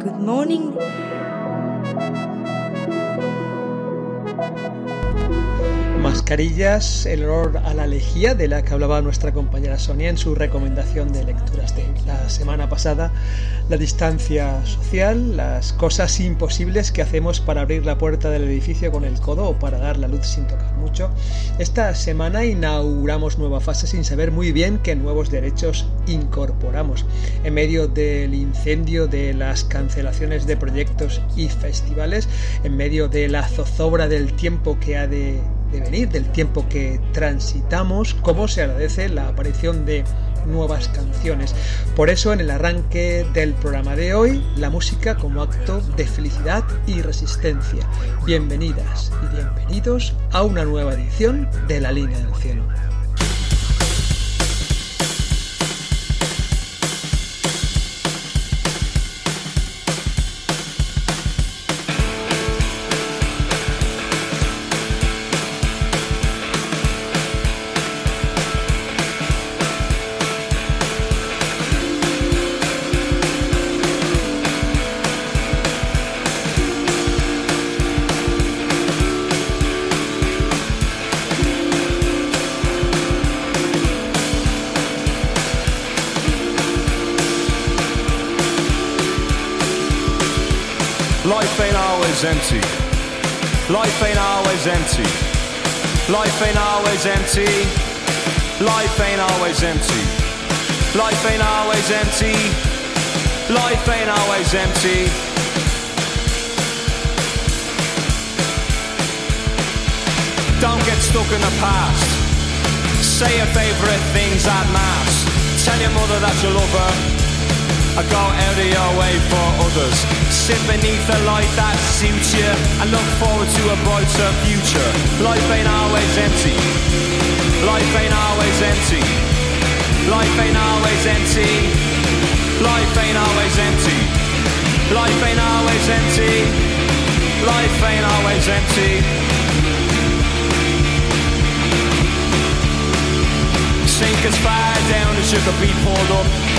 Good morning. Mascarillas, el olor a la lejía de la que hablaba nuestra compañera Sonia en su recomendación de lecturas de la semana pasada, la distancia social, las cosas imposibles que hacemos para abrir la puerta del edificio con el codo o para dar la luz sin tocar mucho. Esta semana inauguramos nueva fase sin saber muy bien qué nuevos derechos incorporamos. En medio del incendio de las cancelaciones de proyectos y festivales, en medio de la zozobra del tiempo que ha de de venir, del tiempo que transitamos, cómo se agradece la aparición de nuevas canciones. Por eso en el arranque del programa de hoy, la música como acto de felicidad y resistencia. Bienvenidas y bienvenidos a una nueva edición de La Línea del Cielo. Empty. Life ain't always empty. Life ain't always empty. Life ain't always empty. Life ain't always empty. Don't get stuck in the past. Say your favourite things at mass. Tell your mother that you love her. I go out of your way for others. Sit beneath the light that suits you and look forward to a brighter future. Life ain't always empty. Life ain't always empty. Life ain't always empty. Life ain't always empty. Life ain't always empty. Life ain't always empty. Sink as far down as you could be pulled up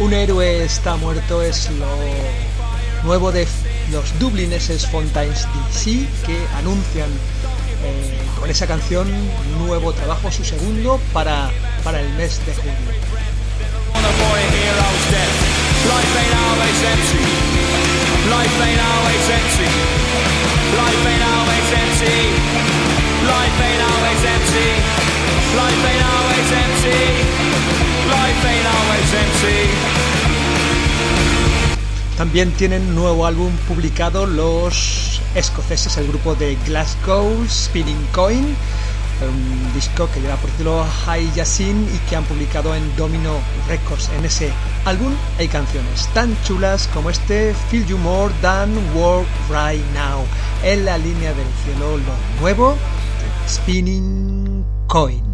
Un héroe está muerto es lo nuevo de los dublineses Fontaines DC que anuncian eh, con esa canción nuevo trabajo, su segundo, para, para el mes de junio. También tienen nuevo álbum publicado los escoceses, el grupo de Glasgow Spinning Coin, un disco que lleva por título High Yasin y que han publicado en Domino Records. En ese álbum hay canciones tan chulas como este Feel You More Than Work Right Now, en la línea del cielo, lo nuevo Spinning Coin.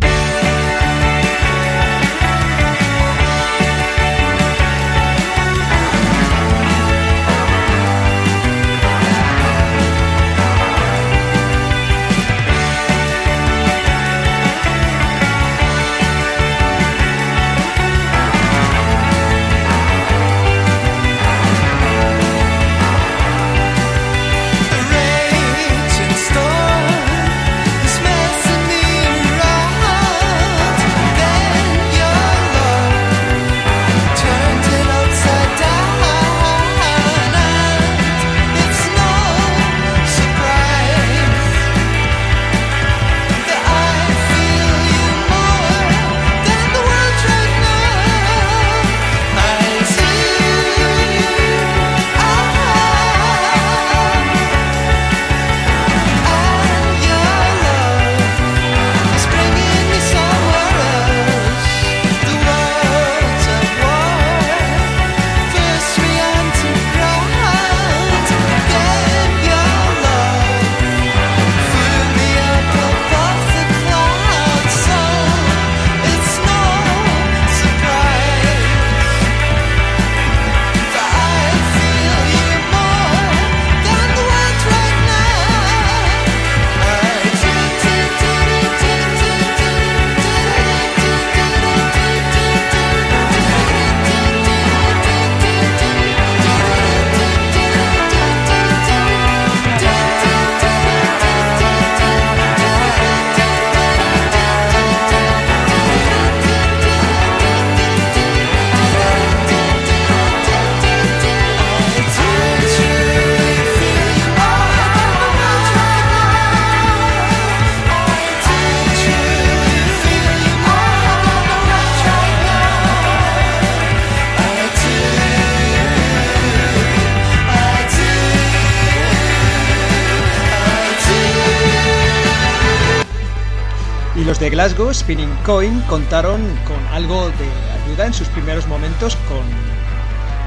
De Glasgow, Spinning Coin, contaron con algo de ayuda en sus primeros momentos con...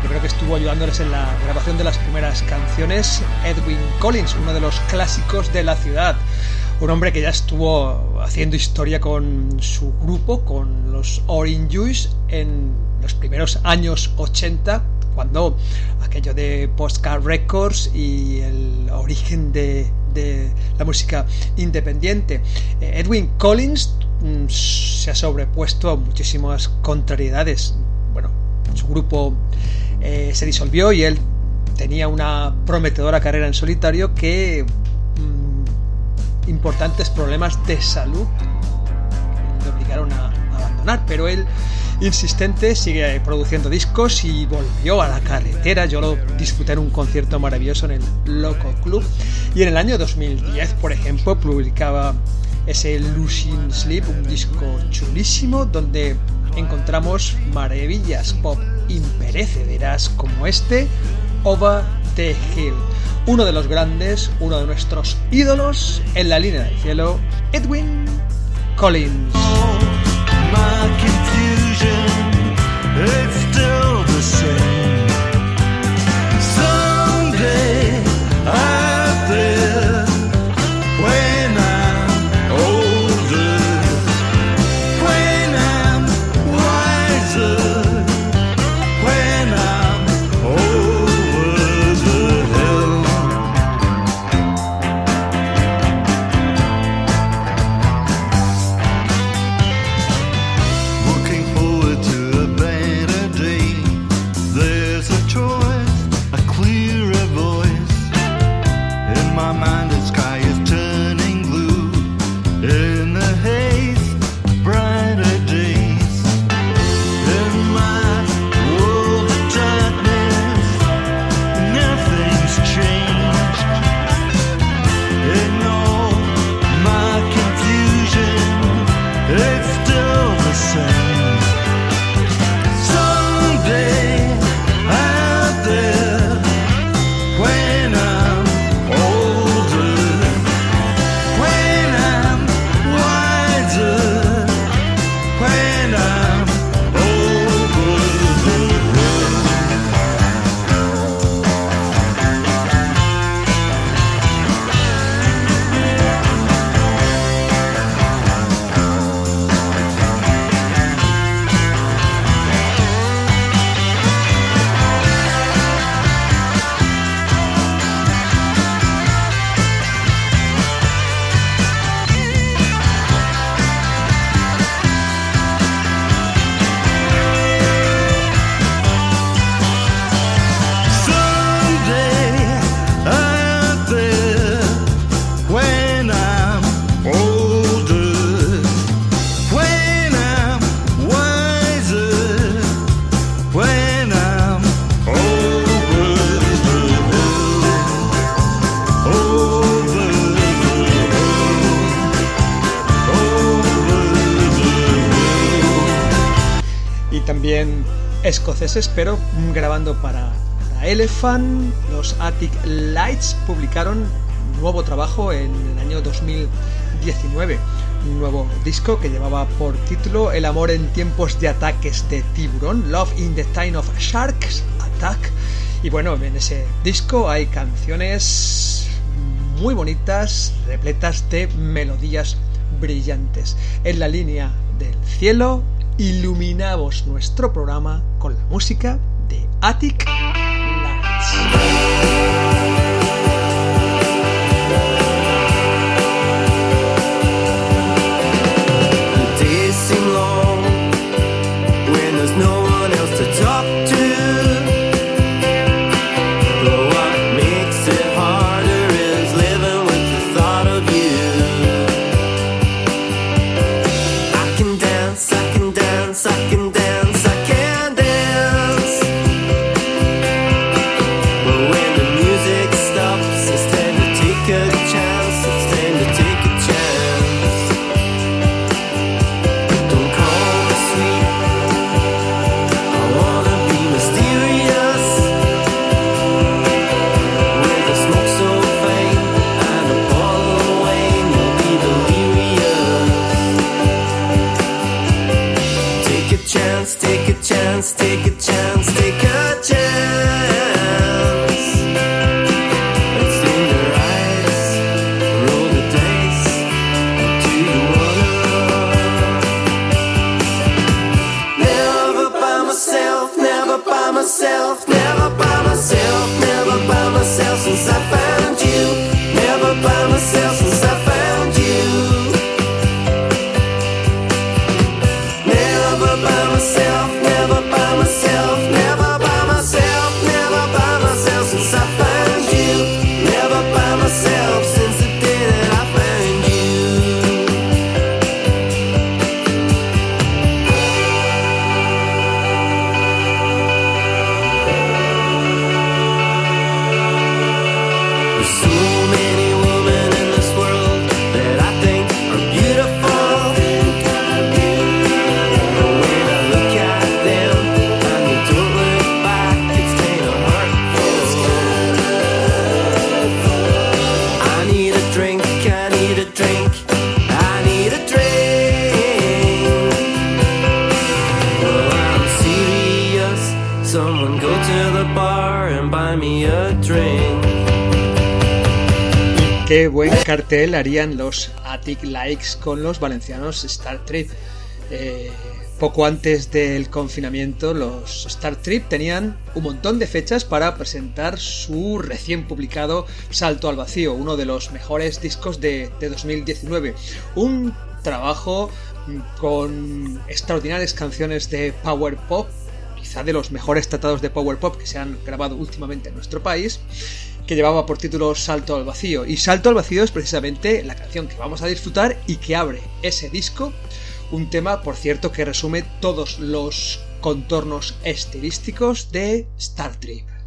Yo creo que estuvo ayudándoles en la grabación de las primeras canciones Edwin Collins, uno de los clásicos de la ciudad. Un hombre que ya estuvo haciendo historia con su grupo, con los Orange Juice, en los primeros años 80, cuando aquello de Postcard Records y el origen de de la música independiente. Eh, Edwin Collins se ha sobrepuesto a muchísimas contrariedades. Bueno, su grupo eh, se disolvió y él tenía una prometedora carrera en solitario que mm, importantes problemas de salud le obligaron a abandonar, pero él insistente, sigue produciendo discos y volvió a la carretera. Yo lo disfruté en un concierto maravilloso en el Loco Club. Y en el año 2010, por ejemplo, publicaba ese Losing Sleep, un disco chulísimo donde encontramos maravillas pop imperecederas como este, Over the Hill. Uno de los grandes, uno de nuestros ídolos en la línea del cielo, Edwin Collins. Escoceses, pero grabando para, para Elephant. Los Attic Lights publicaron nuevo trabajo en el año 2019. Un nuevo disco que llevaba por título El amor en tiempos de ataques de tiburón, Love in the Time of Sharks Attack. Y bueno, en ese disco hay canciones muy bonitas, repletas de melodías brillantes. En la línea del cielo, iluminamos nuestro programa con la música de Attic Lights. So many Qué buen cartel harían los Attic Likes con los valencianos Star Trip. Eh, poco antes del confinamiento, los Star Trip tenían un montón de fechas para presentar su recién publicado Salto al Vacío, uno de los mejores discos de, de 2019. Un trabajo con extraordinarias canciones de power pop, quizá de los mejores tratados de power pop que se han grabado últimamente en nuestro país que llevaba por título Salto al Vacío. Y Salto al Vacío es precisamente la canción que vamos a disfrutar y que abre ese disco. Un tema, por cierto, que resume todos los contornos estilísticos de Star Trek.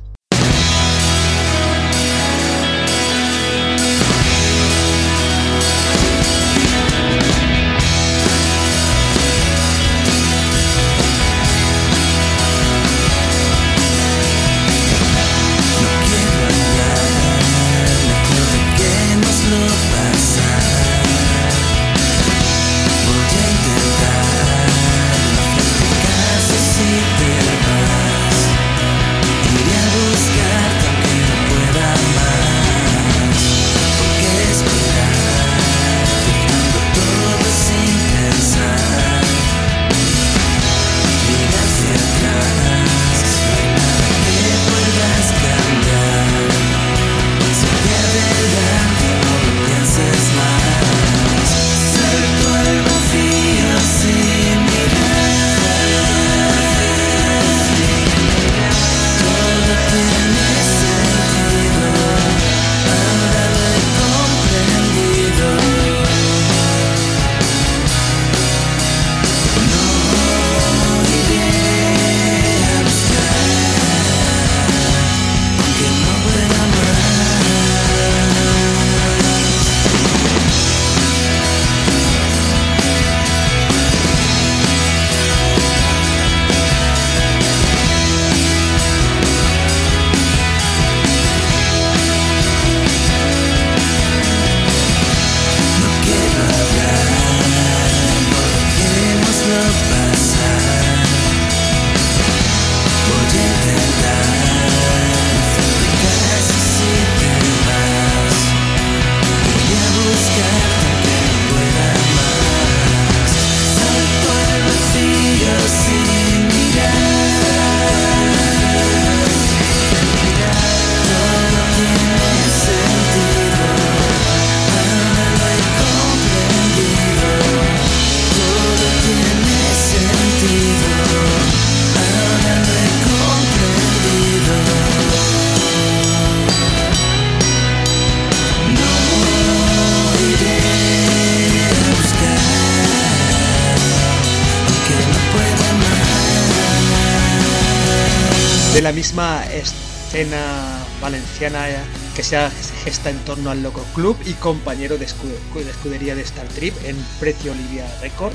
Que se gesta en torno al Loco Club y compañero de, escudería de Star Trip en Pretty Olivia Record,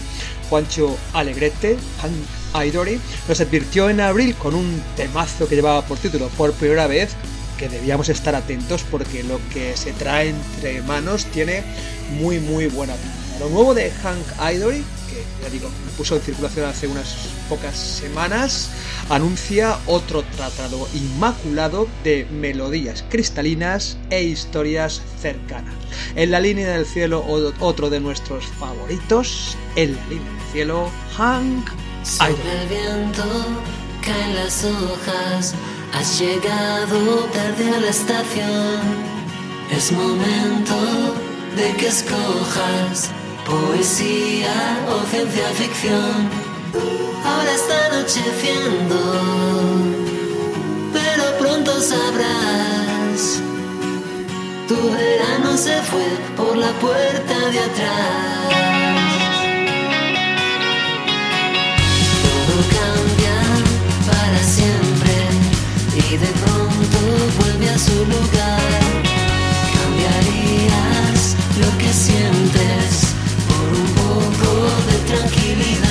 Juancho Alegrete, Han Idory, nos advirtió en abril con un temazo que llevaba por título Por primera vez que debíamos estar atentos porque lo que se trae entre manos tiene muy muy buena pinta. Lo nuevo de Hank Idory, que ya digo, puso en circulación hace unas pocas semanas, anuncia otro tratado inmaculado de melodías cristalinas e historias cercanas. En la línea del cielo, otro de nuestros favoritos, en la línea del cielo, Hank el viento, caen las hojas, has llegado tarde a la estación. Es momento de que escojas poesía o ciencia ficción. Ahora está anocheciendo, pero pronto sabrás. Tu verano se fue por la puerta de atrás. cambia para siempre y de pronto vuelve a su lugar. Cambiarías lo que sientes tranquilidad.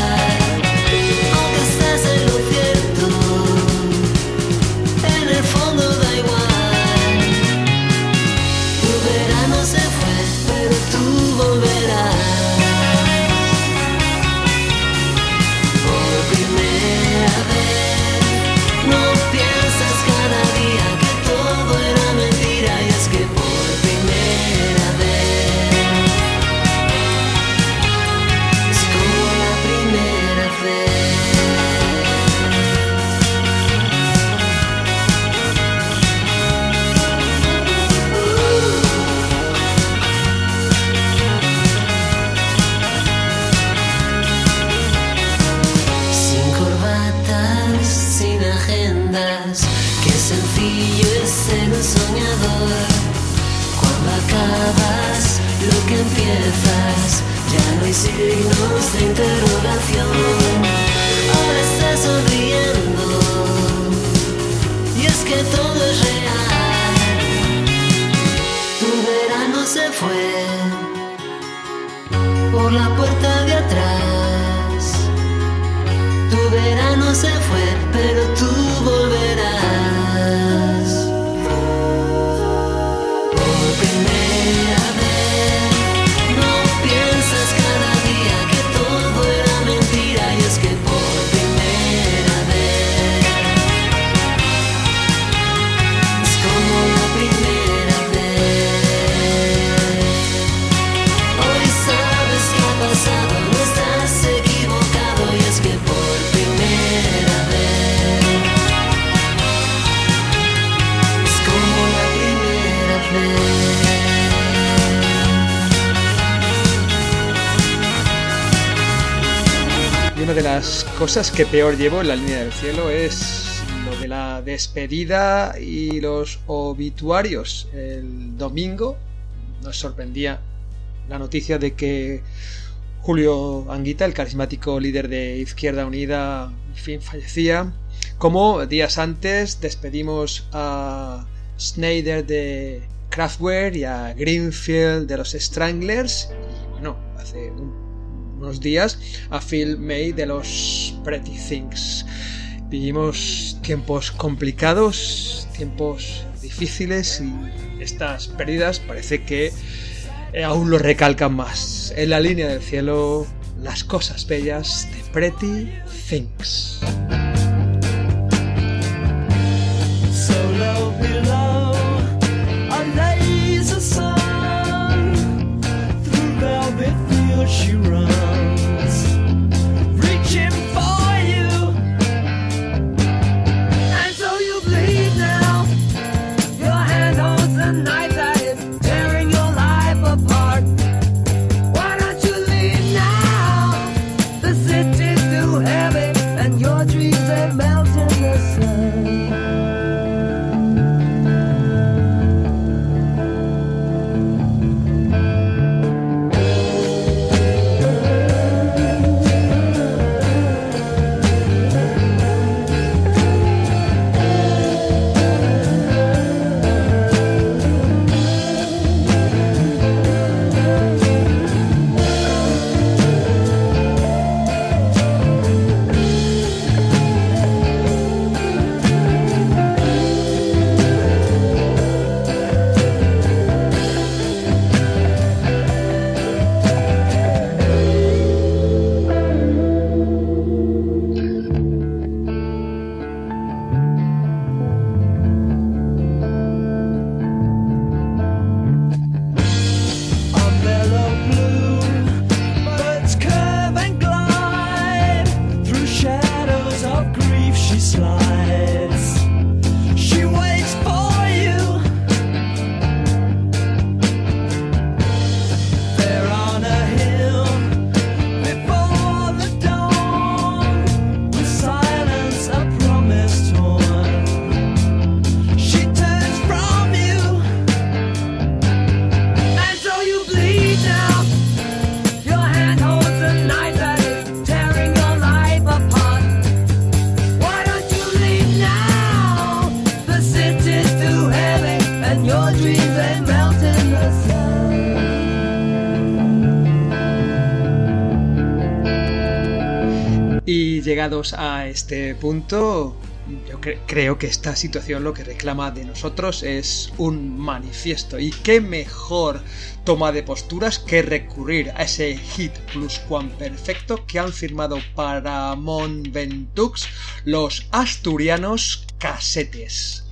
Cosas que peor llevo en la línea del cielo es lo de la despedida y los obituarios. El domingo nos sorprendía la noticia de que Julio Anguita, el carismático líder de Izquierda Unida, en fin, fallecía. Como días antes despedimos a Snyder de Kraftwerk y a Greenfield de los Stranglers unos días a Phil May de los Pretty Things. Vivimos tiempos complicados, tiempos difíciles y estas pérdidas parece que eh, aún lo recalcan más. En la línea del cielo, las cosas bellas de Pretty Things. she wrote. a este punto, yo creo que esta situación lo que reclama de nosotros es un manifiesto. Y qué mejor toma de posturas que recurrir a ese hit plus cuan perfecto que han firmado para Mon Monventux los asturianos casetes.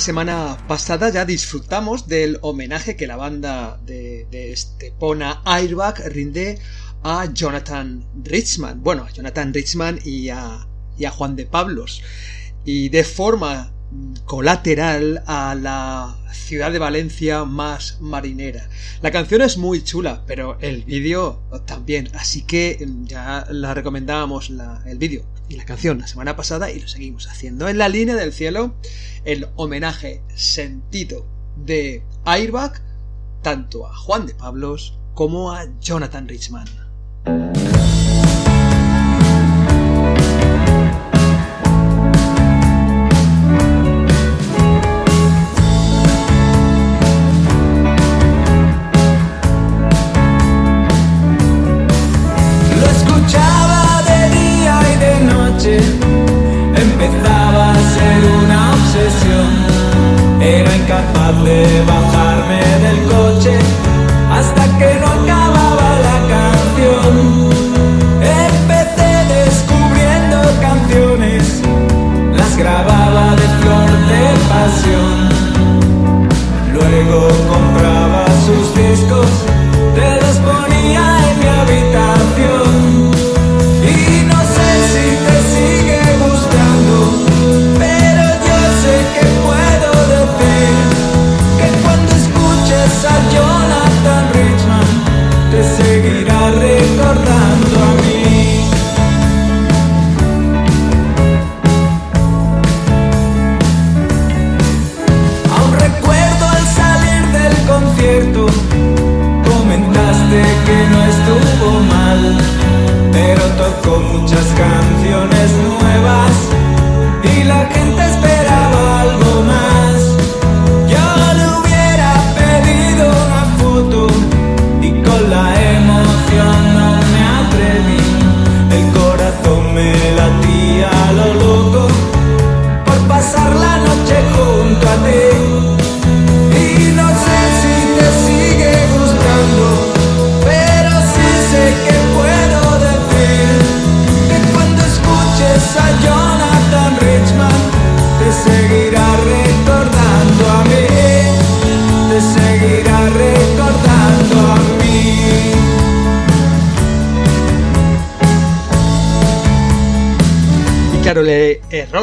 la semana pasada ya disfrutamos del homenaje que la banda de, de Estepona Airbag rinde a Jonathan Richman. Bueno, a Jonathan Richman y a, Juan de Pablos. Y de forma colateral a la ciudad de Valencia más marinera. La canción es muy chula, pero el vídeo también, así que ya la recomendábamos el vídeo la canción la semana pasada y lo seguimos haciendo. En la línea del cielo, el homenaje sentido de Airbag tanto a Juan de Pablos como a Jonathan Richman.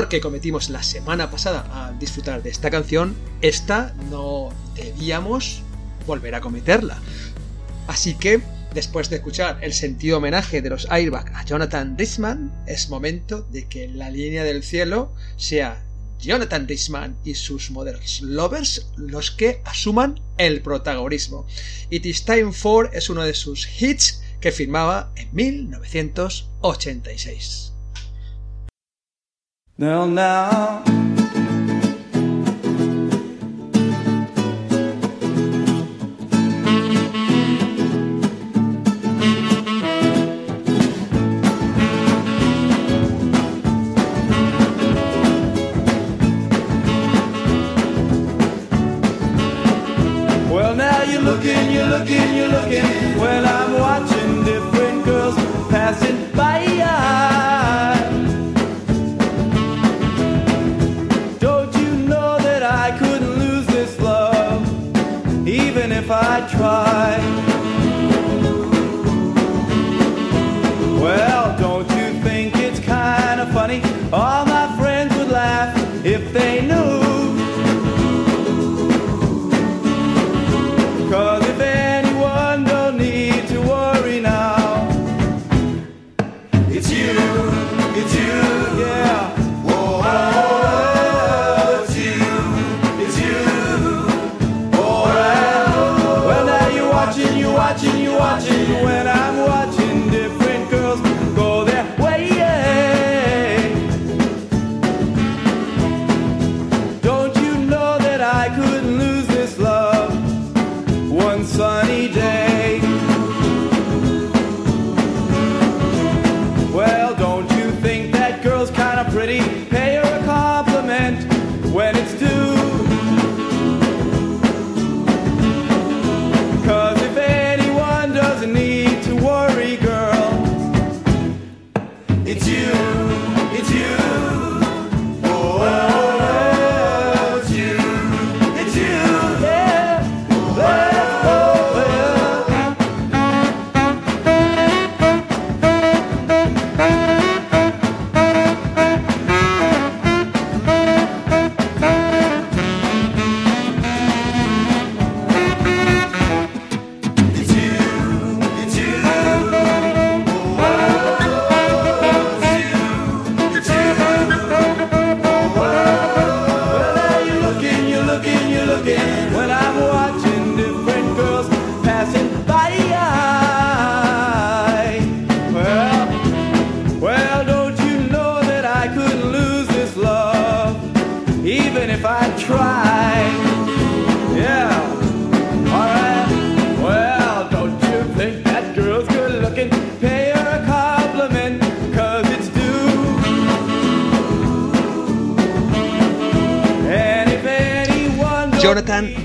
Que cometimos la semana pasada al disfrutar de esta canción, esta no debíamos volver a cometerla. Así que, después de escuchar el sentido homenaje de los Airbag a Jonathan Richman, es momento de que la línea del cielo sea Jonathan Richman y sus Models Lovers los que asuman el protagonismo. It is Time for es uno de sus hits que firmaba en 1986. Now, now. Well, now you're looking, you're looking, you're looking. Well, I'm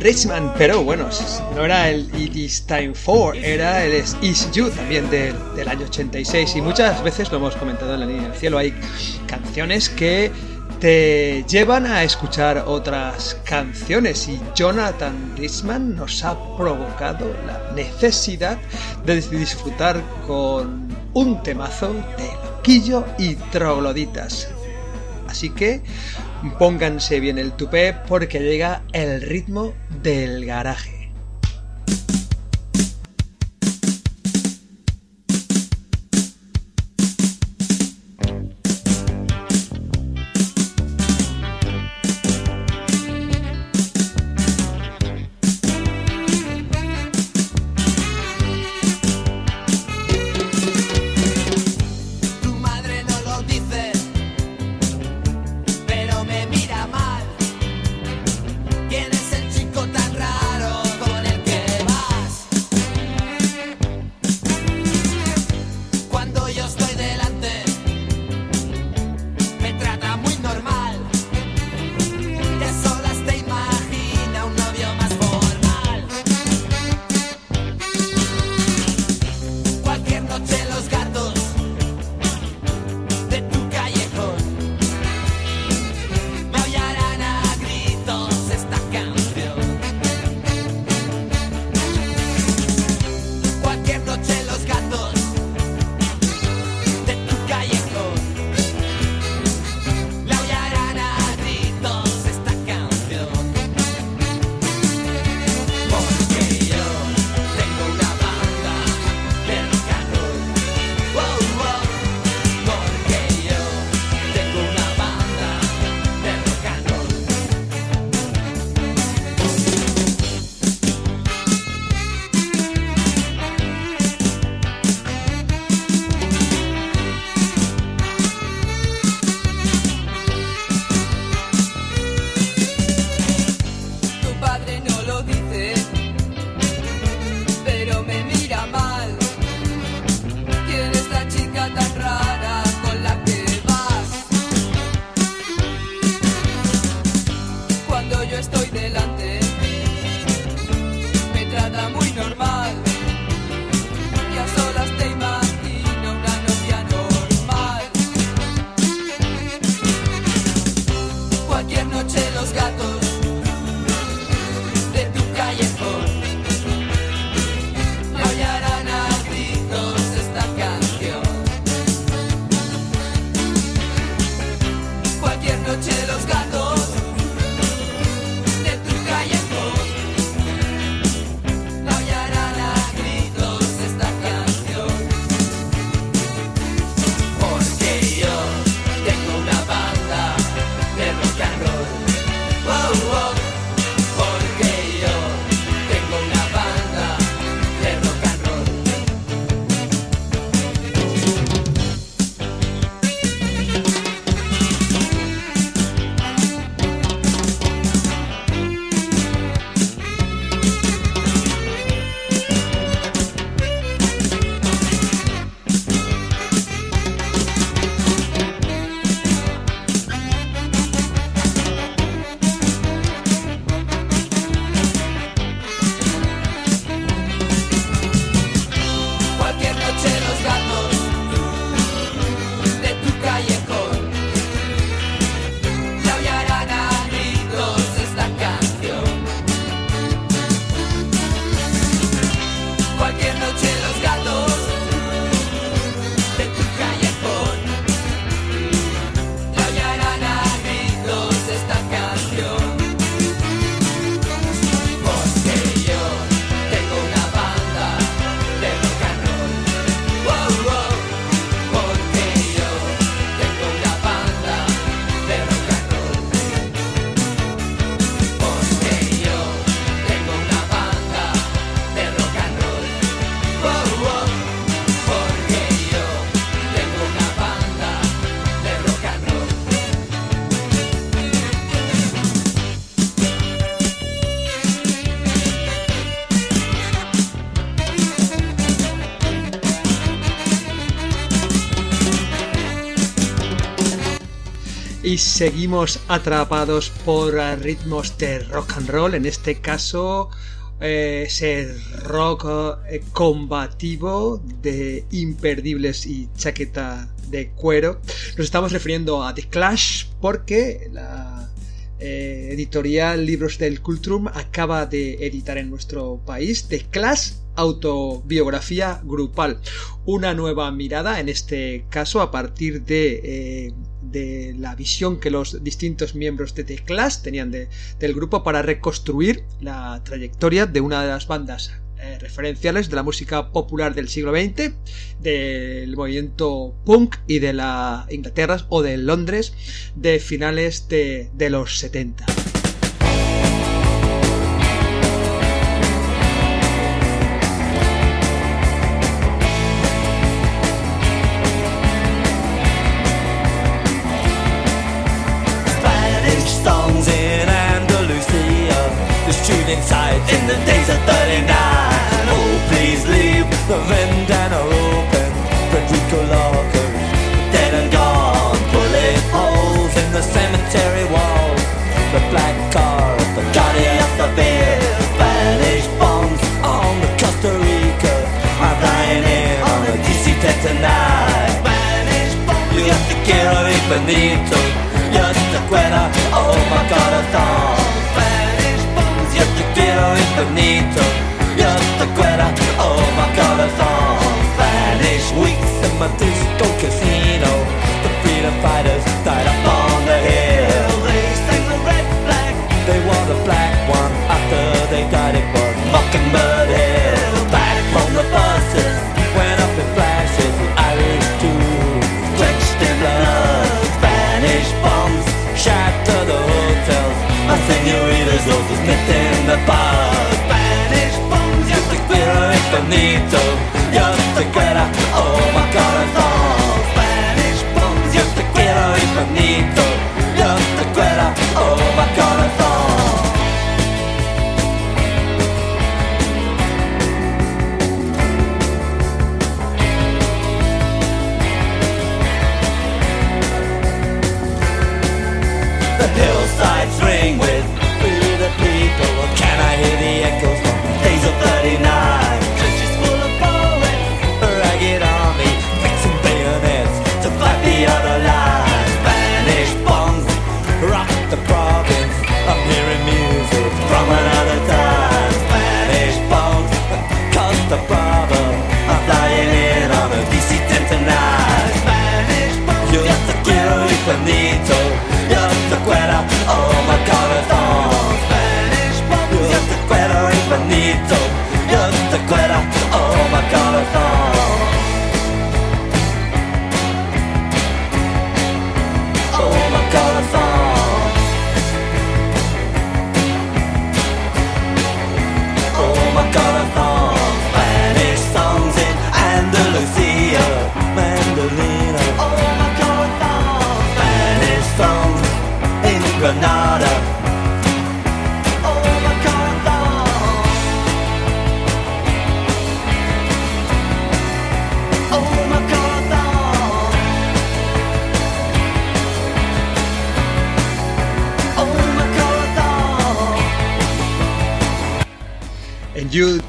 Richman, pero bueno, no era el It Is Time For, era el Is You también del, del año 86 y muchas veces lo hemos comentado en la línea del cielo, hay canciones que te llevan a escuchar otras canciones y Jonathan Richman nos ha provocado la necesidad de disfrutar con un temazo de loquillo y trogloditas. Así que pónganse bien el tupé porque llega el ritmo del garaje. y seguimos atrapados por eh, ritmos de rock and roll, en este caso eh, ese rock eh, combativo de imperdibles y chaqueta de cuero. Nos estamos refiriendo a The Clash porque la editorial Libros del Cultrum acaba de editar en nuestro país The Clash autobiografía grupal. Una nueva mirada, en este caso, a partir de de la visión que los distintos miembros de The Clash tenían del grupo para reconstruir la trayectoria de una de las bandas eh, referenciales de la música popular del siglo XX, del movimiento punk y de la Inglaterra o de Londres de finales de los 70. inside in the days of 39. Oh, please leave the vendana open. Federico Locker's dead and gone. Bullet holes in the cemetery wall. The black car of the guardian of the beer. Spanish bombs on the Costa Rica. I'm dying in on a DC-10 tonight. Spanish bombs. You Yo te quiero ir, Benito. Yo te cuero. Oh, my God, I thought bonito. You're the quitter, oh my god, it's all Spanish. Weeks in my disco casino. The freedom fighters died senoritas also sniffed in the bar. Spanish bombs, yo te quiero infinito. Yo te quiero, oh my corazón. Spanish bombs, yo te quiero infinito. Yo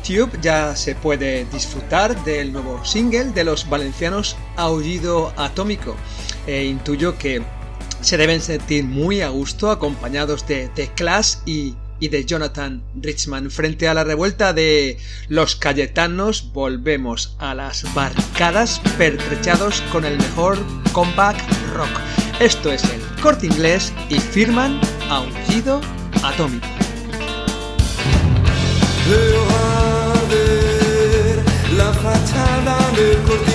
YouTube ya se puede disfrutar del nuevo single de los valencianos Aullido Atómico. E intuyo que se deben sentir muy a gusto acompañados de The Clash y, y de Jonathan Richman. Frente a la revuelta de los Cayetanos volvemos a las barcadas pertrechados con el mejor comeback rock. Esto es el corte inglés y firman Aullido Atómico. Arder la fachada del corte inglés,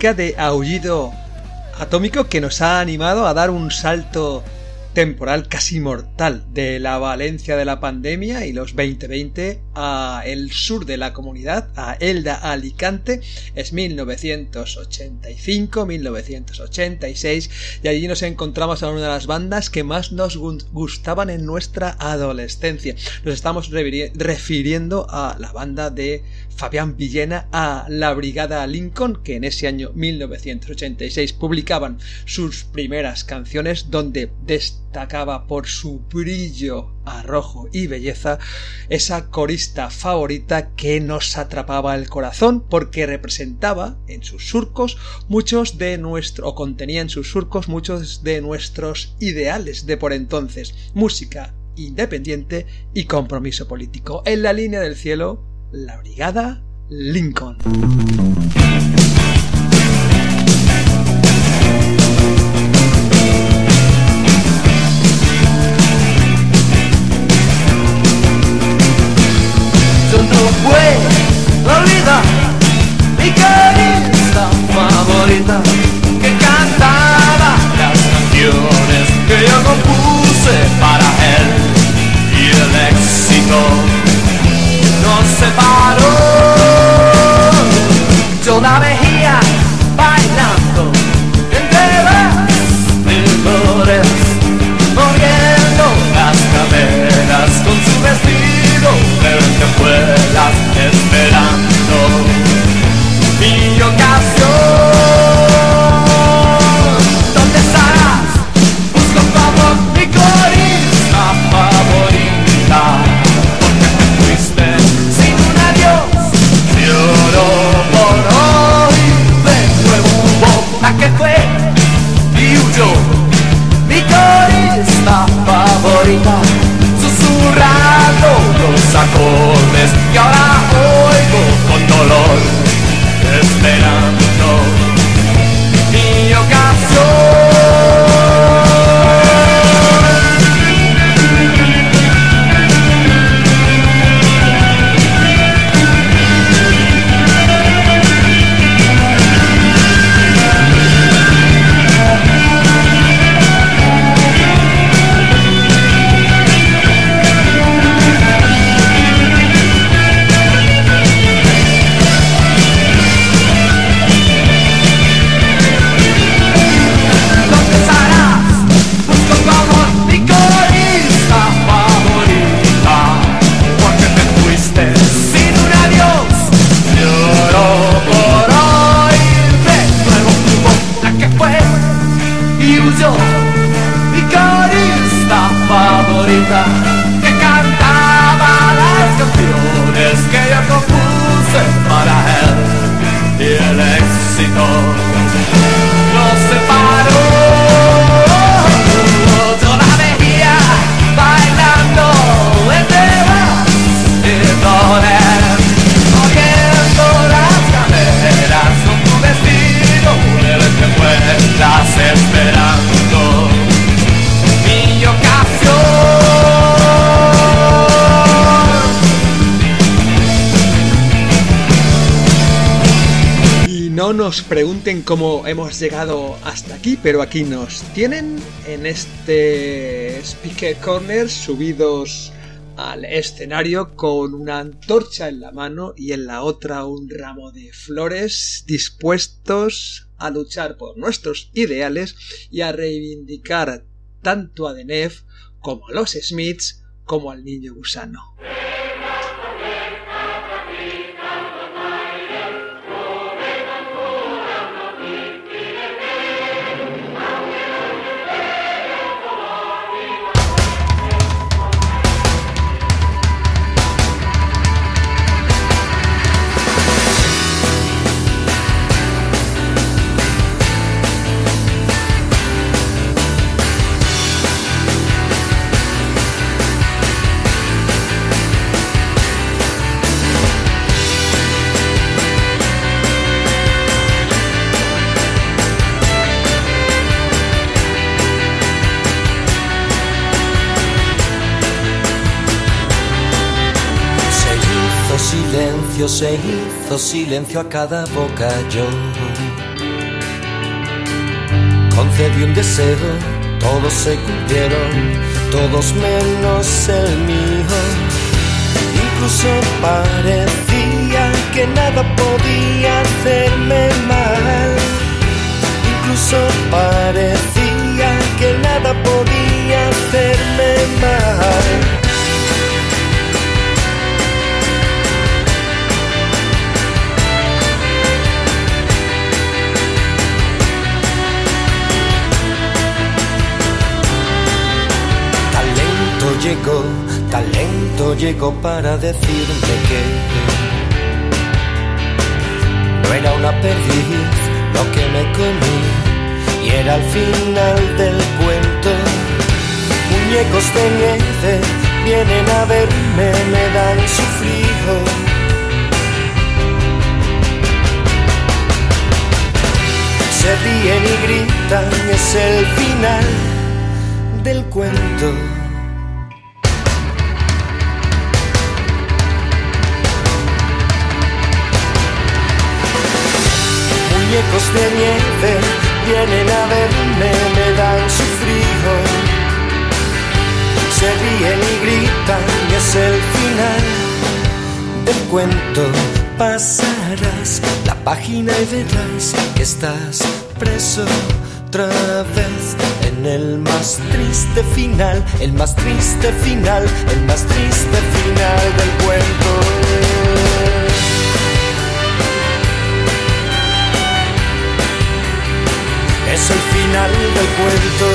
de Aullido Atómico que nos ha animado a dar un salto temporal casi mortal de la Valencia de la pandemia y los 2020 a el sur de la comunidad, a Elda Alicante, es 1985-1986 y allí nos encontramos a una de las bandas que más nos gustaban en nuestra adolescencia. Nos estamos refiriendo a la banda de Fabián Villena, a la Brigada Lincoln, que en ese año 1986 publicaban sus primeras canciones donde destacaba por su brillo, arrojo y belleza esa corista favorita que nos atrapaba el corazón porque representaba en sus surcos muchos de nuestro o contenía en sus surcos muchos de nuestros ideales de por entonces música independiente y compromiso político. En la línea del cielo la brigada Lincoln pregunten cómo hemos llegado hasta aquí, pero aquí nos tienen en este Speaker Corner subidos al escenario con una antorcha en la mano y en la otra un ramo de flores dispuestos a luchar por nuestros ideales y a reivindicar tanto a Denef como a los Smiths como al niño gusano. Silencio, se hizo silencio a cada boca yo concedí un deseo, todos se cumplieron, todos menos el mío. Incluso parecía que nada podía hacerme mal. Incluso parecía que nada podía hacerme mal. Llegó, talento llegó para decirme que no era una perdiz lo que me comí y era el final del cuento. Muñecos de nieve vienen a verme, me dan su frío. Se ríen y gritan, es el final del cuento. Muñecos de nieve vienen a verme, me dan su frío. Se ríen y gritan, y es el final del cuento. Pasarás la página y verás que estás preso otra vez en el más triste final, el más triste final, el más triste final del cuento. Es el final del cuento.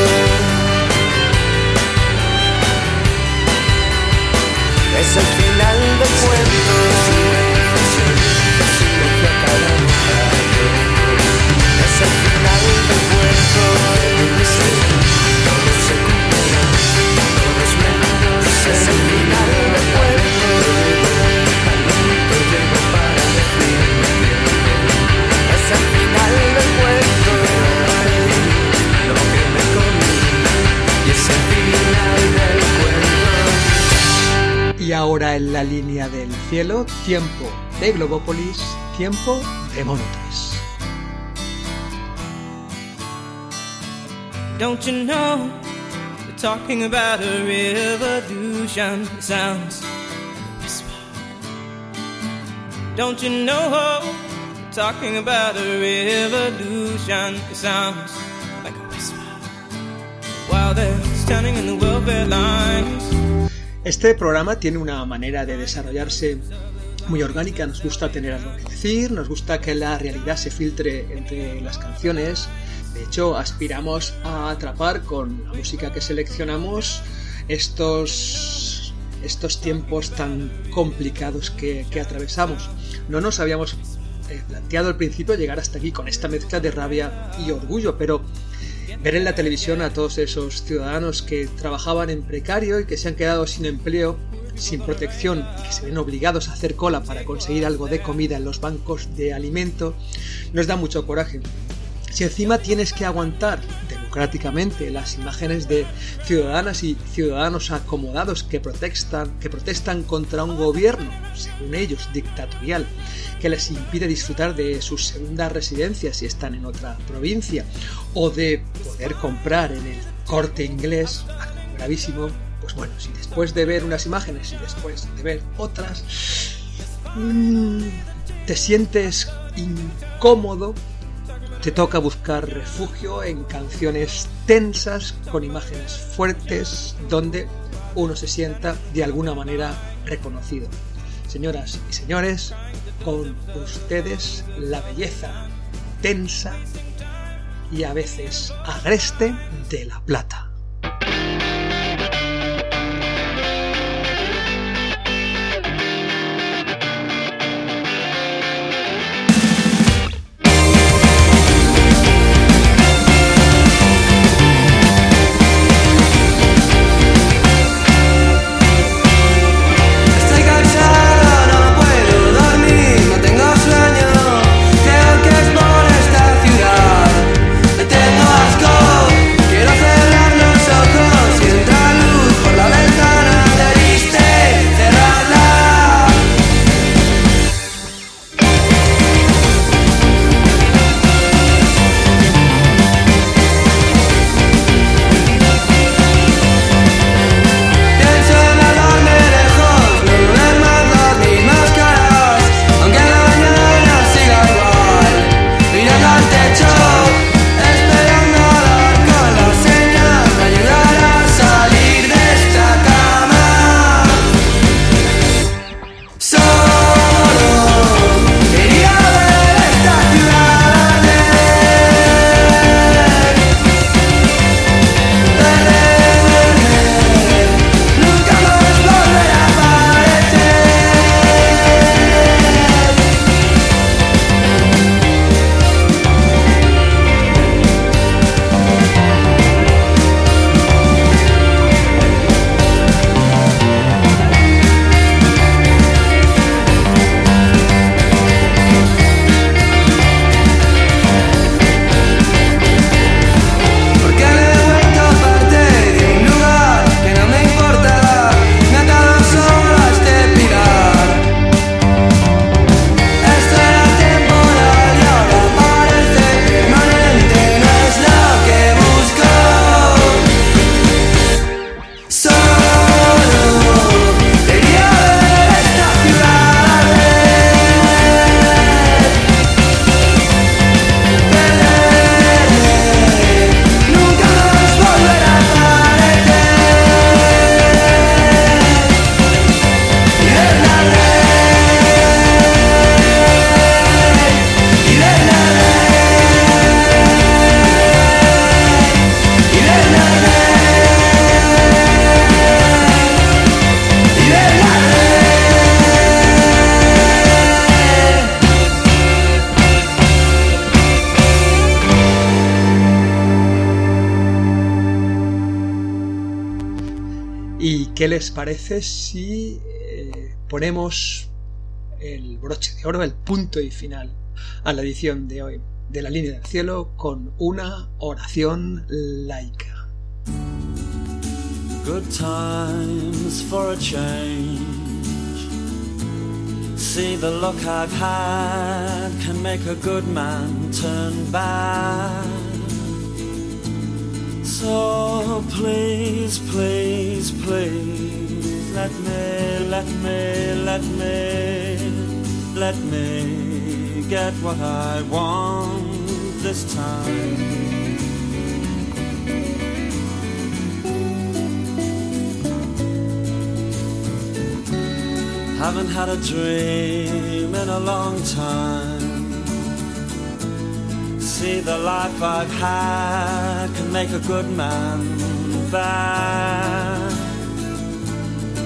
Es el final del cuento. Es el final del cuento. Cuento. Y ahora en la línea del cielo, tiempo de Globópolis, tiempo de Monotres. Don't you know we're talking about a revolution? Sounds like a whisper. Don't you know talking about a sounds like a whisper. While they're standing in the welfare lines. Este programa tiene una manera de desarrollarse muy orgánica, nos gusta tener algo que decir, nos gusta que la realidad se filtre entre las canciones. De hecho, aspiramos a atrapar con la música que seleccionamos estos, estos tiempos tan complicados que, atravesamos. No nos habíamos eh, planteado al principio llegar hasta aquí con esta mezcla de rabia y orgullo, pero ver en la televisión a todos esos ciudadanos que trabajaban en precario y que se han quedado sin empleo, sin protección y que se ven obligados a hacer cola para conseguir algo de comida en los bancos de alimento, nos da mucho coraje. Si encima tienes que aguantar democráticamente las imágenes de ciudadanas y ciudadanos acomodados que protestan, que protestan contra un gobierno, según ellos, dictatorial, que les impide disfrutar de sus segundas residencias si están en otra provincia, o de poder comprar en el corte inglés, algo gravísimo, pues bueno, si después de ver unas imágenes y después de ver otras, mmm, te sientes incómodo, te toca buscar refugio en canciones tensas con imágenes fuertes donde uno se sienta de alguna manera reconocido. Señoras y señores, con ustedes la belleza tensa y a veces agreste de la plata. ¿Qué les parece si eh, ponemos el broche de oro, el punto y final a la edición de hoy de la línea del cielo con una oración laica? Good times for a change. See the look I've had can make a good man turn bad. So please, please, please, let me, let me, let me, let me get what I want this time. Haven't had a dream in a long time. See, the life I've had can make a good man bad.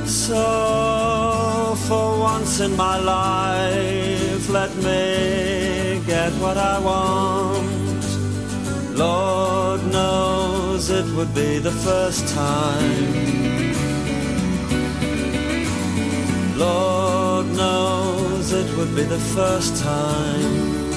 So, for once in my life, let me get what I want. Lord knows it would be the first time. Lord knows it would be the first time.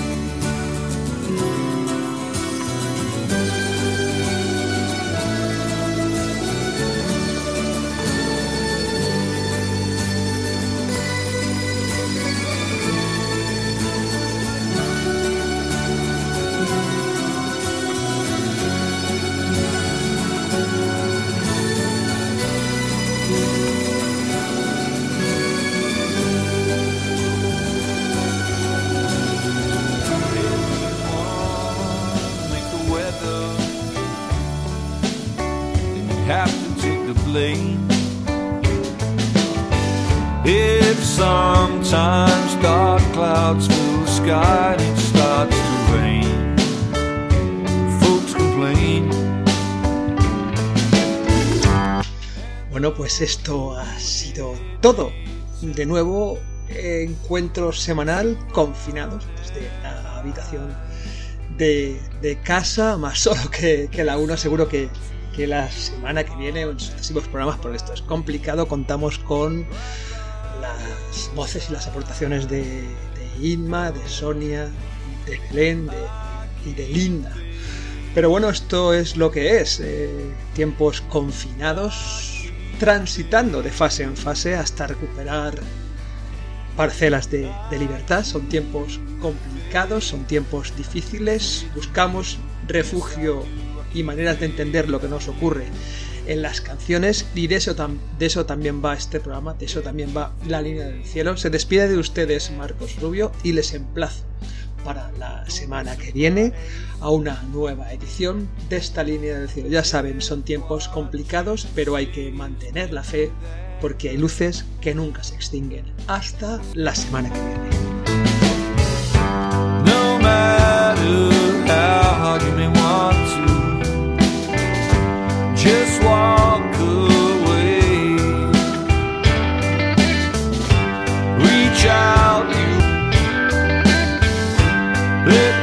Take the blame. If sometimes dark clouds fill the sky and it starts to rain, folks complain. Bueno, pues esto ha sido todo. De nuevo, encuentro semanal confinados desde la habitación de, casa, más solo que, que la uno. Seguro que, que la semana que viene en sucesivos programas, porque esto es complicado, contamos con las voces y las aportaciones de, de Inma, de Sonia, de Belén y de Linda. Pero bueno, esto es lo que es. eh, tiempos confinados, transitando de fase en fase hasta recuperar parcelas de libertad. Son tiempos complicados, son tiempos difíciles. Buscamos refugio y maneras de entender lo que nos ocurre en las canciones y de eso, de eso también va este programa, de eso también va la línea del cielo. Se despide de ustedes Marcos Rubio y les emplazo para la semana que viene a una nueva edición de esta línea del cielo. Ya saben, son tiempos complicados, pero hay que mantener la fe porque hay luces que nunca se extinguen. Hasta la semana que viene. No just walk away. Reach out, you. Let